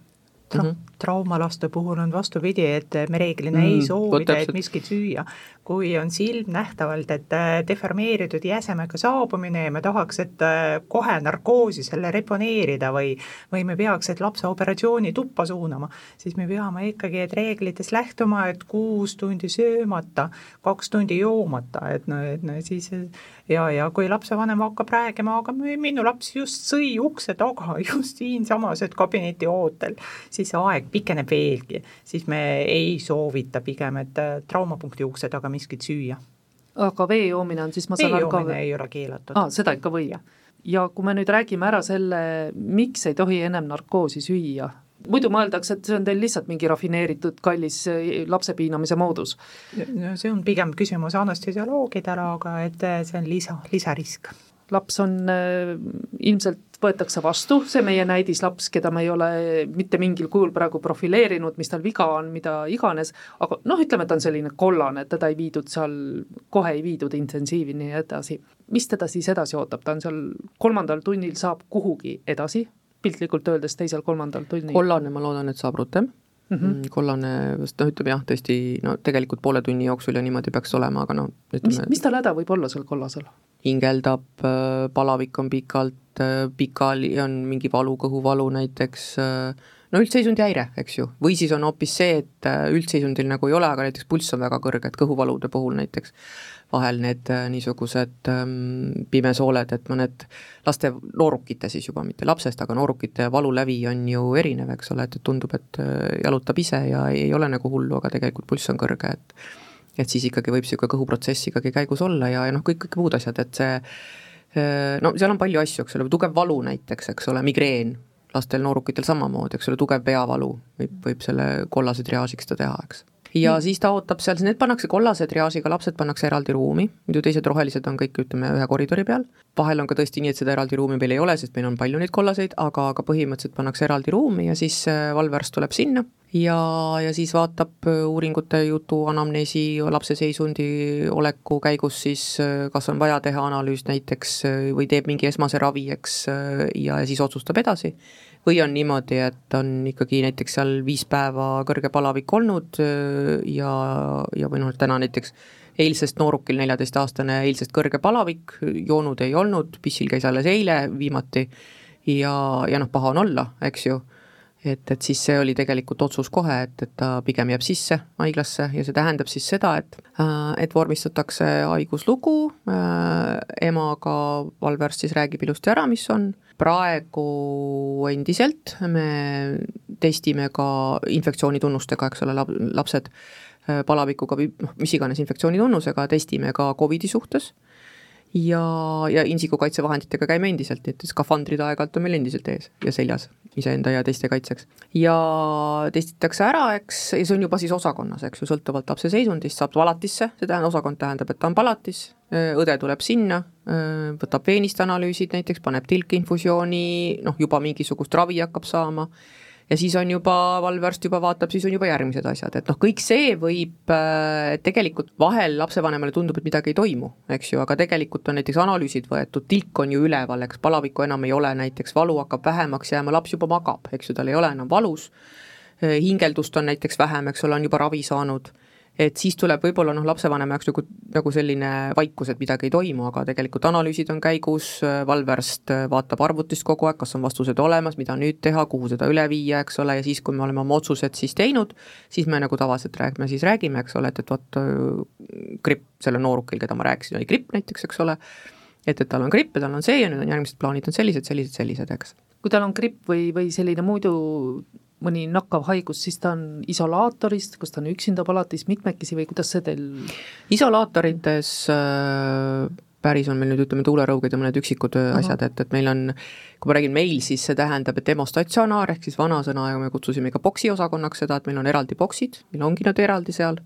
E: tra mm -hmm. traumalaste puhul on vastupidi, et me reeglina mm, ei soovita, et miskit süüa. kui on silmnähtavalt, et äh, deformeeritud jäsemega saabumine ja me tahaks, et äh, kohe narkoosi selle reponeerida või, või me peaks, et lapse operatsiooni tuppa suunama, siis me peame ikkagi, et reeglitest lähtuma, et kuus tundi söömata, kaks tundi joomata, et no, et no siis ja, ja kui lapsevanem hakkab rääkima, aga minu laps just sõi ukse taga [LAUGHS] just siinsamas, et kabineti ootel, siis see aeg pikeneb veelgi, siis me ei soovita pigem, et äh, traumapunkti ukse taga miskit süüa.
C: aga vee joomine on siis, ma saan
E: aru ka ei ole keelatud.
C: aa, seda ikka võib? ja kui me nüüd räägime ära selle, miks ei tohi ennem narkoosi süüa, muidu mõeldakse, et see on teil lihtsalt mingi rafineeritud kallis eh, lapse piinamise moodus.
E: no see on pigem küsimus anestesioloogidele, aga et eh, see on lisa, lisarisk.
C: laps on äh, ilmselt võetakse vastu, see meie näidislaps, keda me ei ole mitte mingil kujul praegu profileerinud, mis tal viga on, mida iganes, aga noh, ütleme, et ta on selline kollane, teda ei viidud seal, kohe ei viidud intensiivi ja edasi. mis teda siis edasi ootab, ta on seal kolmandal tunnil, saab kuhugi edasi piltlikult öeldes teisel-kolmandal tunnil?
D: kollane, ma loodan, et saab rutem mhm. mm. -hmm. kollane, sest noh, ütleme jah, tõesti no tegelikult poole tunni jooksul ja niimoodi peaks olema, aga noh,
C: ütleme mis, mis tal häda võib olla seal kollasel?
D: Hingeldab, äh, palavik on pikalt, äh, pikali on mingi valu, kõhuvalu näiteks, äh, no üldseisundi häire, eks ju, või siis on hoopis see, et üldseisundil nagu ei ole, aga näiteks pulss on väga kõrge, et kõhuvalude puhul näiteks vahel need niisugused ähm, pimesooled, et mõned laste, noorukite siis juba, mitte lapsest, aga noorukite valulävi on ju erinev, eks ole, et, tundub, et jalutab ise ja ei ole nagu hullu, aga tegelikult pulss on kõrge, et et siis ikkagi võib niisugune kõhuprotsess ikkagi käigus olla ja, ja noh, kõik, kõik muud asjad, et see no seal on palju asju, eks ole, tugev valu näiteks, eks ole, migreen, lastel, noorukitel samamoodi, eks ole, tugev peavalu võib, võib selle kollase triaažiks ta teha, eks ja mm. siis ta ootab seal, need pannakse kollase triaažiga, lapsed pannakse eraldi ruumi, muidu teised rohelised on kõik, ütleme, ühe koridori peal. vahel on ka tõesti nii, et seda eraldi ruumi meil ei ole, sest meil on palju neid kollaseid, aga, aga põhimõtteliselt pannakse eraldi ruumi ja siis äh, valvearst tuleb sinna ja, ja siis vaatab äh, uuringute jutu, anamneesi, lapse seisundi oleku käigus siis, äh, kas on vaja teha analüüs näiteks või teeb mingi esmase ravi, eks, ja, siis otsustab edasi. Või on niimoodi, et on ikkagi näiteks seal viis päeva kõrge palavik olnud äh, ja, ja või noh, täna näiteks eilsest noorukil, neljateistaastane, eilsest kõrge palavik, joonud ei olnud, pissil käis alles eile viimati ja, ja noh, paha on olla, eks ju et, et siis see oli tegelikult otsus kohe, et, et ta pigem jääb sisse haiglasse ja see tähendab siis seda, et, äh, et vormistatakse haiguslugu, äh, emaga valvearst siis räägib ilusti ära, mis on. Praegu endiselt me testime ka infektsioonitunnustega, eks ole, lapsed äh, palavikuga või noh, mis iganes infektsioonitunnusega, testime ka Covidi suhtes. Ja, ja insikukaitsevahenditega käime endiselt, nii et skafandrid aeg-ajalt on meil endiselt ees ja seljas iseenda ja teiste kaitseks. ja testitakse ära, eks, ja see on juba siis osakonnas, eks ju, sõltuvalt lapse seisundist, saab palatisse, see tähendab, osakond tähendab, et ta on palatis, õde tuleb sinna, võtab veenist analüüsid näiteks, paneb tilkinfusiooni, noh, juba mingisugust ravi hakkab saama ja siis on juba, valvearst juba vaatab, siis on juba järgmised asjad, et noh, kõik see võib äh,, tegelikult vahel lapsevanemale tundub, et midagi ei toimu, eks ju, aga tegelikult on näiteks analüüsid võetud, tilk on ju üleval, eks, palavikku enam ei ole näiteks, valu hakkab vähemaks jääma, laps juba magab, eks ju, tal ei ole enam valus, äh, hingeldust on näiteks vähem, eks ole, on juba ravi saanud et siis tuleb võib-olla noh, lapsevanema jaoks nagu, nagu selline vaikus, et midagi ei toimu, aga tegelikult analüüsid on käigus, valvearst vaatab arvutist kogu aeg, kas on vastused olemas, mida nüüd teha, kuhu seda üle viia, eks ole, ja siis, kui me oleme oma otsused siis teinud, siis me nagu tavaliselt räägime, siis räägime, eks ole, et, et vot gripp sellel noorukil, keda ma rääkisin, oli gripp näiteks, eks ole, et, et tal on gripp ja tal on see ja nüüd on järgmised plaanid on sellised, sellised, sellised, eks.
C: kui tal on gripp või, või selline muidu mõni nakkav haigus, siis ta on isolaatorist, kas ta on üksinda palatis, mitmekesi või kuidas see teil?
D: isolaatorites äh, päris on meil nüüd ütleme tuulerõuged ja mõned üksikud uh -huh. asjad, et, et meil on, kui ma räägin meil, siis see tähendab, et hemostatsionaar ehk siis vanasõna ja me kutsusime ka boksi osakonnaks seda, et meil on eraldi boksid, meil ongi nad eraldi seal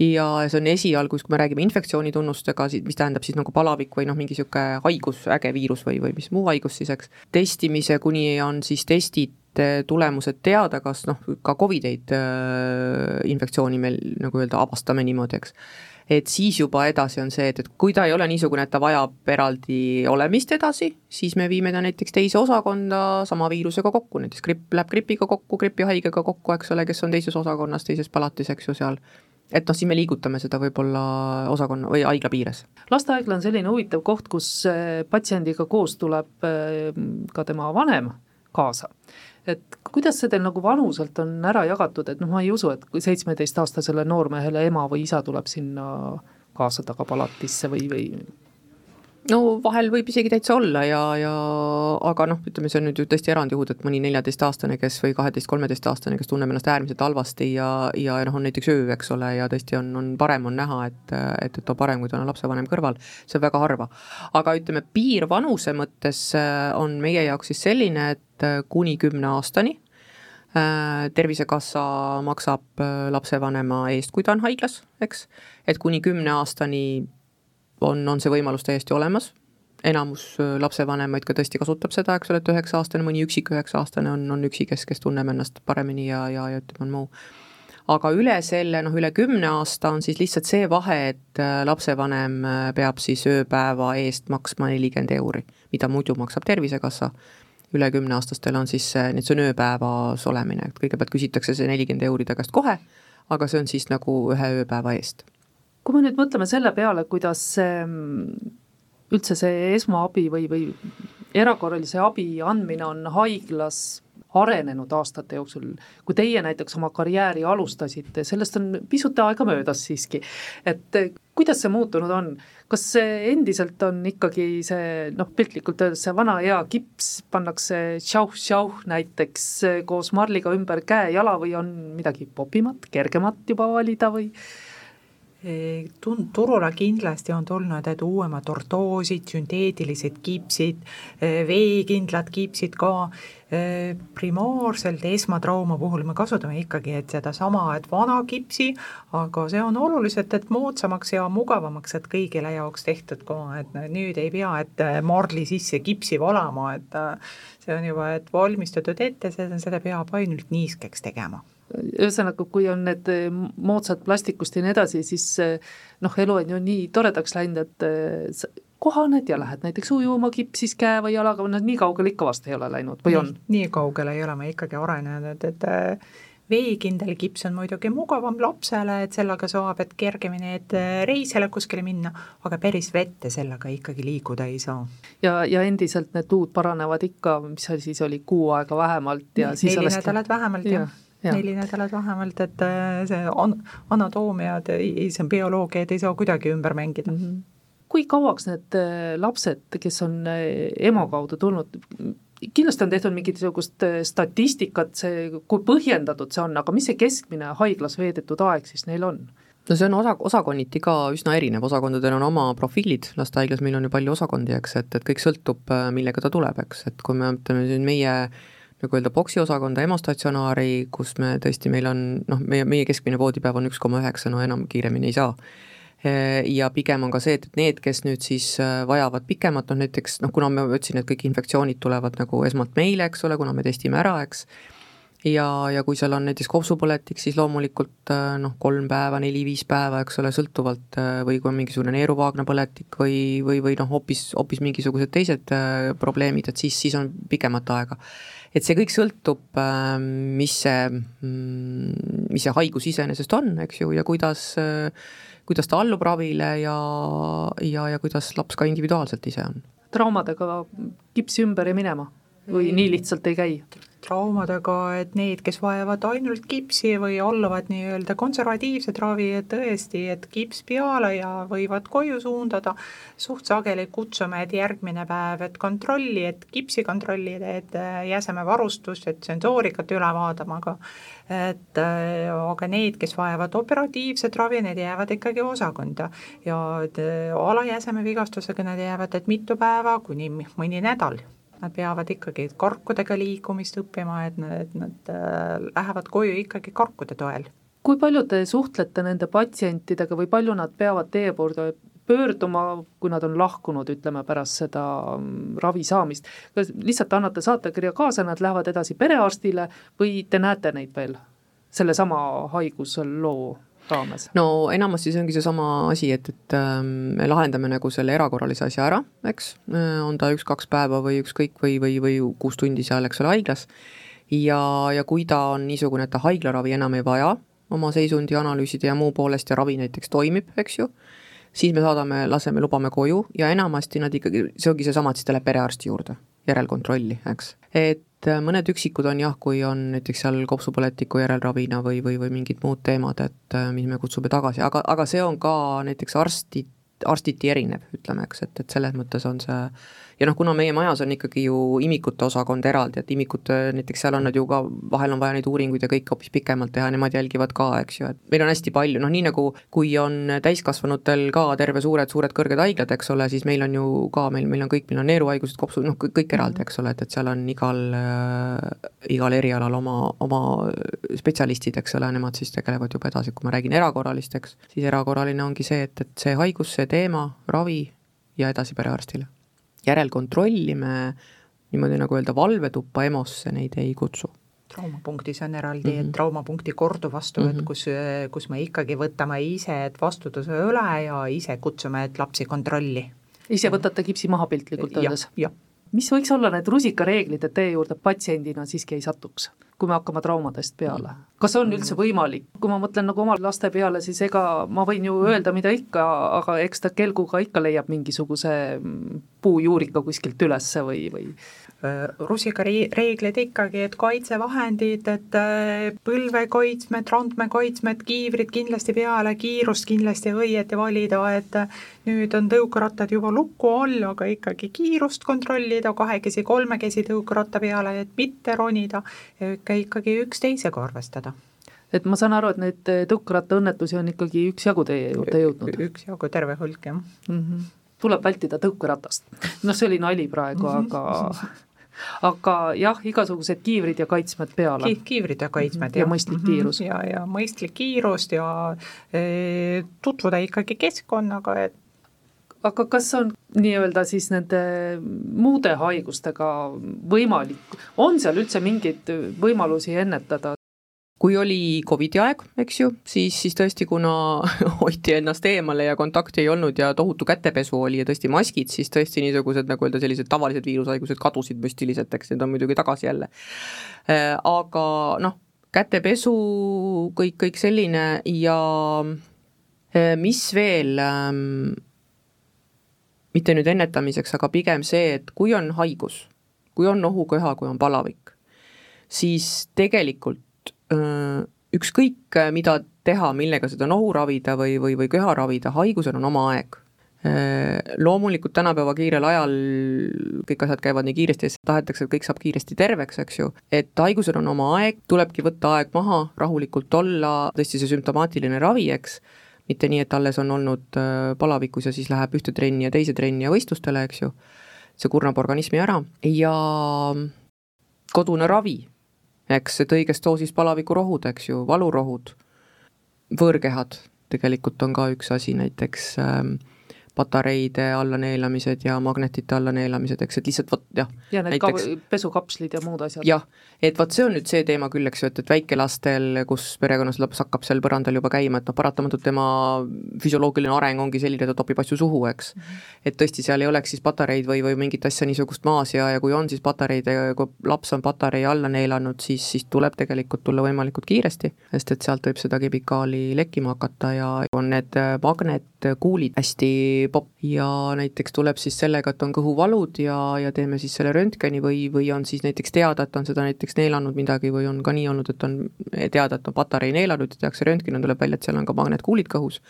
D: ja see on esialgu, kui me räägime infektsioonitunnustega, mis tähendab siis nagu palavik või noh, mingi niisugune haigus, äge viirus või, või mis muu haigus siis, eks. testimise, kuni on siis testid tulemused teada, kas noh, ka Covideid äh, infektsiooni meil nagu öelda, avastame niimoodi, eks. et siis juba edasi on see, et, et kui ta ei ole niisugune, et ta vajab eraldi olemist edasi, siis me viime ta näiteks teise osakonda sama viirusega kokku, näiteks gripp läheb gripiga kokku, gripihaigega kokku, eks ole, kes on teises osakonnas, teises palatis, eks ju, seal et noh, siis me liigutame seda võib-olla osakonna või haigla piires.
C: lastehaigla on selline huvitav koht, kus äh, patsiendiga koos tuleb äh, ka tema vanem kaasa et kuidas see teil nagu vanuselt on ära jagatud, et noh, ma ei usu, et kui seitsmeteistaastasele noormehele ema või isa tuleb sinna kaasa taga palatisse või, või
D: no vahel võib isegi täitsa olla ja, ja aga noh, ütleme, see on nüüd ju tõesti erandjuhud, et mõni neljateistaastane, kes või kaheteist-kolmeteistaastane, kes tunneb ennast äärmiselt halvasti ja, ja noh, on näiteks öö, eks ole, ja tõesti on, on parem on näha, et, et, et on parem, kui tal on lapsevanem kõrval, see on väga harva. aga ütleme, piir vanuse mõttes äh, on meie jaoks siis selline, et äh, kuni kümne aastani äh, Tervisekassa maksab lapsevanema eest, kui ta on haiglas, eks, et kuni kümne aastani on, on see võimalus täiesti olemas, enamus lapsevanemaid ka tõesti kasutab seda, eks ole, et üheksa-aastane, mõni üksik üheksa-aastane on, on üksi, kes, kes tunneb ennast paremini ja, ja, ja ütleme, on muu. aga üle selle, noh, üle kümne aasta on siis lihtsalt see vahe, et lapsevanem peab siis ööpäeva eest maksma nelikümmend euri, mida muidu maksab Tervisekassa. Üle kümneaastastel on siis nüüd see on ööpäevas olemine, et kõigepealt küsitakse see nelikümmend euri ta käest kohe, aga see on siis nagu ühe ööpäeva eest
C: kui me nüüd mõtleme selle peale, kuidas see üldse see esmaabi või, või erakorralise abi andmine on haiglas arenenud aastate jooksul, kui teie näiteks oma karjääri alustasite, sellest on pisut aega möödas siiski, et kuidas see muutunud on, kas see endiselt on ikkagi see noh, piltlikult öeldes see vana hea kips pannakse tšauh-tšauh näiteks koos marliga ümber käe-jala või on midagi popimat, kergemat juba valida või?
E: Tun-, turule kindlasti on tulnud, et uuemad ortoosid, sünteetilised kipsid, veekindlad kipsid ka, primaarselt esmatrauma puhul me kasutame ikkagi, et sedasama, et vana kipsi, aga see on oluliselt, et moodsamaks ja mugavamaks, et kõigile jaoks tehtud ka, et nüüd ei pea, et marli sisse kipsi valama, et see on juba, et valmistatud ette, seda peab ainult niiskeks tegema
C: ühesõnaga, kui on need eh, moodsad plastikust ja nii edasi, siis eh, noh, elu on ju nii toredaks läinud, et eh, kohaned ja lähed näiteks ujuma kipsis käe või jalaga, noh nii kaugele ikka vast ei ole läinud või on?
E: nii kaugele ei ole me ikkagi arenenud, et veekindel kips on muidugi mugavam lapsele, et sellega saab, et kergemini, et reisile kuskile minna, aga päris vette sellega ikkagi liikuda ei saa.
C: ja, ja endiselt need luud paranevad ikka, mis seal siis oli, kuu aega vähemalt ja
E: neli nädalat vähemalt, jah ja neli nädalat vähemalt, et äh, see an-, anatoomiad, see on bioloogiaid ei saa kuidagi ümber mängida mm. -hmm.
C: kui kauaks need äh, lapsed, kes on äh, ema kaudu tulnud, kindlasti on tehtud mingisugust statistikat, see, kui põhjendatud see on, aga mis see keskmine haiglas veedetud aeg siis neil on?
D: no see on osa, osakonniti ka üsna erinev, osakondadel on oma profiilid, lastehaiglas meil on ju palju osakondi, eks, et, et kõik sõltub, millega ta tuleb, eks, et kui me ütleme siin meie nagu öelda, boksi-osakonda, EMO statsionaari, kus me tõesti, meil on noh, meie, meie keskmine voodipäev on üks koma üheksa, no enam kiiremini ei saa. Ja pigem on ka see, et, need, kes nüüd siis äh, vajavad pikemat, noh näiteks noh, kuna ma ütlesin, et kõik infektsioonid tulevad nagu esmalt meile, eks ole, kuna me testime ära, eks, ja, ja kui seal on näiteks kopsupõletik, siis loomulikult äh, noh, kolm päeva, neli-viis päeva, eks ole, sõltuvalt või kui on mingisugune neeruvaagna põletik või, või, või noh, hoopis, hoopis mingisugused teised probleemid, et siis, siis on pikemat aega et see kõik sõltub, ähm, mis see, mm, mis see haigus iseenesest on, eks ju, ja kuidas, kuidas ta allub ravile ja, ja, ja kuidas laps ka individuaalselt ise on.
C: traumadega kipsi ümber ja minema või nii lihtsalt ei käi?
E: Traumadega, et need, kes vajavad ainult kipsi või alluvad nii-öelda konservatiivset ravi, et tõesti, et kips peale ja võivad koju suundada, suht sageli kutsume, et järgmine päev, et kontrolli, et kipsi kontrolli, et jäsemevarustust, et sensoorikat üle vaatama, aga et aga need, kes vajavad operatiivset ravi, need jäävad ikkagi osakonda. Ja alajäseme vigastusega need jäävad, et mitu päeva kuni mõni nädal nad peavad ikkagi karkudega liikumist õppima, et nad, et nad äh, lähevad koju ikkagi karkude toel.
C: kui palju te suhtlete nende patsientidega või palju nad peavad teie poole pöörduma, kui nad on lahkunud, ütleme pärast seda mm, ravi saamist, kas lihtsalt annate saatekirja kaasa, nad lähevad edasi perearstile või te näete neid veel sellesama haigusloo raames?
D: no enamasti see ongi seesama asi, et, et ähm, me lahendame nagu selle erakorralise asja ära, eks, äh, on ta üks-kaks päeva või ükskõik või, või, või kuus tundi seal, eks ole, haiglas, ja, ja kui ta on niisugune, et ta haiglaravi enam ei vaja oma seisundi analüüside ja muu poolest ja ravi näiteks toimib, eks ju, siis me saadame, laseme, lubame koju ja enamasti nad ikkagi, see ongi seesama, et siis ta läheb perearsti juurde, järelkontrolli, eks. et äh, mõned üksikud on jah, kui on näiteks seal kopsupõletiku järelravina või, või, või mingid muud teemad, et äh, mis me kutsume tagasi, aga, aga see on ka näiteks arstid, arstiti erinev, ütleme, eks, et, et selles mõttes on see ja noh, kuna meie majas on ikkagi ju imikute osakond eraldi, et imikute, näiteks seal on nad ju ka, vahel on vaja neid uuringuid ja kõike hoopis pikemalt teha, nemad jälgivad ka, eks ju, et meil on hästi palju, noh nii nagu kui on täiskasvanutel ka terve suured, suured kõrged haiglad, eks ole, siis meil on ju ka, meil, meil on kõik, meil on neeruhaigused, kopsu, noh kõik eraldi, eks ole, et, et seal on igal äh,, igal erialal oma, oma spetsialistid, eks ole, nemad siis tegelevad juba edasi, kui ma räägin erakorralisteks, siis erakorraline ongi see, et, et see haigus, see teema, ravi ja edasi perearstile järelkontrolli me niimoodi nagu öelda, valvetuppa EMO-sse neid ei kutsu
E: traumapunktis on eraldi mm, -hmm. et traumapunkti korduvvastuvõtt mm, -hmm. kus, kus me ikkagi võtame ise, et vastutuse üle ja ise kutsume, et lapsi kontrolli.
C: ise võtate kipsi maha piltlikult öeldes? Mis võiks olla need rusikareeglid, et teie juurde patsiendina siiski ei satuks? kui me hakkame traumadest peale. kas on üldse võimalik, kui ma mõtlen nagu oma laste peale, siis ega ma võin ju öelda, mida ikka, aga eks ta kelguga ikka leiab mingisuguse puujuurika kuskilt ülesse või, või
E: rusikareeglid ikkagi, et kaitsevahendid, et äh, põlvekaitsmed, randmekaitsmed, kiivrid kindlasti peale, kiirust kindlasti õieti valida, et äh, nüüd on tõukerattad juba luku all, aga ikkagi kiirust kontrollida, kahekesi, kolmekesi tõukeratta peale, et mitte ronida ikkagi üksteisega arvestada
C: et ma saan aru, et neid tõukerattaõnnetusi on ikkagi üksjagu teie juurde jõudnud?
E: üksjagu, terve hulk, jah mm.
C: -hmm. tuleb vältida tõukeratast. [LAUGHS] noh, see oli nali praegu, aga [LAUGHS] aga jah, igasugused kiivrid ja kaitsmed peale
E: Ki. kiivrid ja kaitsmed
C: ja, ja mõistlik mm -hmm. kiirus.
E: ja, ja mõistlik kiirust ja e, tutvuda ikkagi keskkonnaga, et
C: aga kas on nii-öelda siis nende muude haigustega võimalik, on seal üldse mingeid võimalusi ennetada?
D: Kui oli Covidi aeg, eks ju, siis, siis tõesti, kuna [LAUGHS] hoiti ennast eemale ja kontakti ei olnud ja tohutu kätepesu oli ja tõesti maskid, siis tõesti niisugused nagu öelda, sellised tavalised viirushaigused kadusid müstiliselt, eks need on muidugi tagasi jälle. Äh, aga noh, kätepesu, kõik, kõik selline ja äh, mis veel, ähm, mitte nüüd ennetamiseks, aga pigem see, et kui on haigus, kui on ohuköha, kui on palavik, siis tegelikult ükskõik, mida teha, millega seda nohu ravida või, või, või köha ravida, haigusel on oma aeg. Loomulikult tänapäeva kiirel ajal kõik asjad käivad nii kiiresti, tahetakse, et kõik saab kiiresti terveks, eks ju, et haigusel on oma aeg, tulebki võtta aeg maha, rahulikult olla, tõesti see sümptomaatiline ravi, eks, mitte nii, et alles on olnud palavikus ja siis läheb ühte trenni ja teise trenni ja võistlustele, eks ju, see kurnab organismi ära. Ja kodune ravi eks, et õiges doosis palavikurohud, eks ju, valurohud, võõrkehad tegelikult on ka üks asi, näiteks äh, patareide allaneelamised ja magnetite allaneelamised, eks, et lihtsalt vot jah.
C: ja need näiteks, ka pesukapslid ja muud asjad.
D: jah, et vot see on nüüd see teema küll, eks ju, et, et väikelastel, kus perekonnas laps hakkab seal põrandal juba käima, et noh, paratamatult tema füsioloogiline areng ongi selline, ta topib asju suhu, eks mm. -hmm. et tõesti, seal ei oleks siis patareid või, või mingit asja niisugust maas ja, ja kui on siis patareid ja kui laps on patarei alla neelanud, siis, siis tuleb tegelikult tulla võimalikult kiiresti, sest et sealt võib seda kemikaali lekkima hakata ja on need magnetkuulid hästi popp ja näiteks tuleb siis sellega, et on kõhuvalud ja, ja teeme siis selle röntgeni või, või on siis näiteks teada, et on seda näiteks neelanud midagi või on ka nii olnud, et on teada, et on patarei neelanud ja tehakse röntgen ja tuleb välja, et seal on ka magnetkuulid kõhus.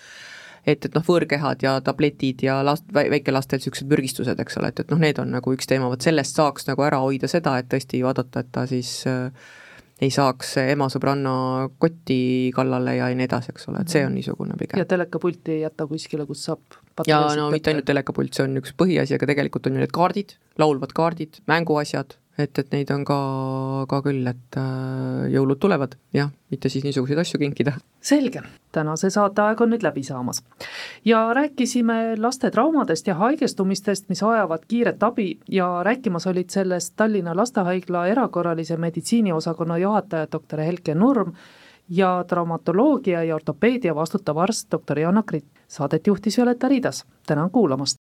D: Et, et noh, võõrkehad ja tabletid ja last, väikelastel niisugused mürgistused, eks ole, et, et noh, need on nagu üks teema, vot sellest saaks nagu ära hoida seda, et tõesti vaadata, et ta siis äh, ei saaks ema sõbranna kotti kallale ja nii edasi, eks ole, et see on niisugune pigem.
C: ja telekapulti ei jäta kuskile, kus saab
D: ja no mitte ainult telekapult, see on üks põhiasi, aga tegelikult on ju need kaardid, laulvad kaardid, mänguasjad, et, et neid on ka, ka küll, et äh, jõulud tulevad, jah, mitte siis niisuguseid asju kinkida.
C: selge, tänase saate aeg on nüüd läbi saamas. ja rääkisime laste traumadest ja haigestumistest, mis vajavad kiiret abi ja rääkimas olid sellest Tallinna Lastehaigla erakorralise meditsiiniosakonna juhataja doktor Helke Nurm ja traumatoloogia ja ortopeedia vastutav arst doktor Joanna Kritt. Saadet juhtis Violeta Riidas, tänan kuulamast!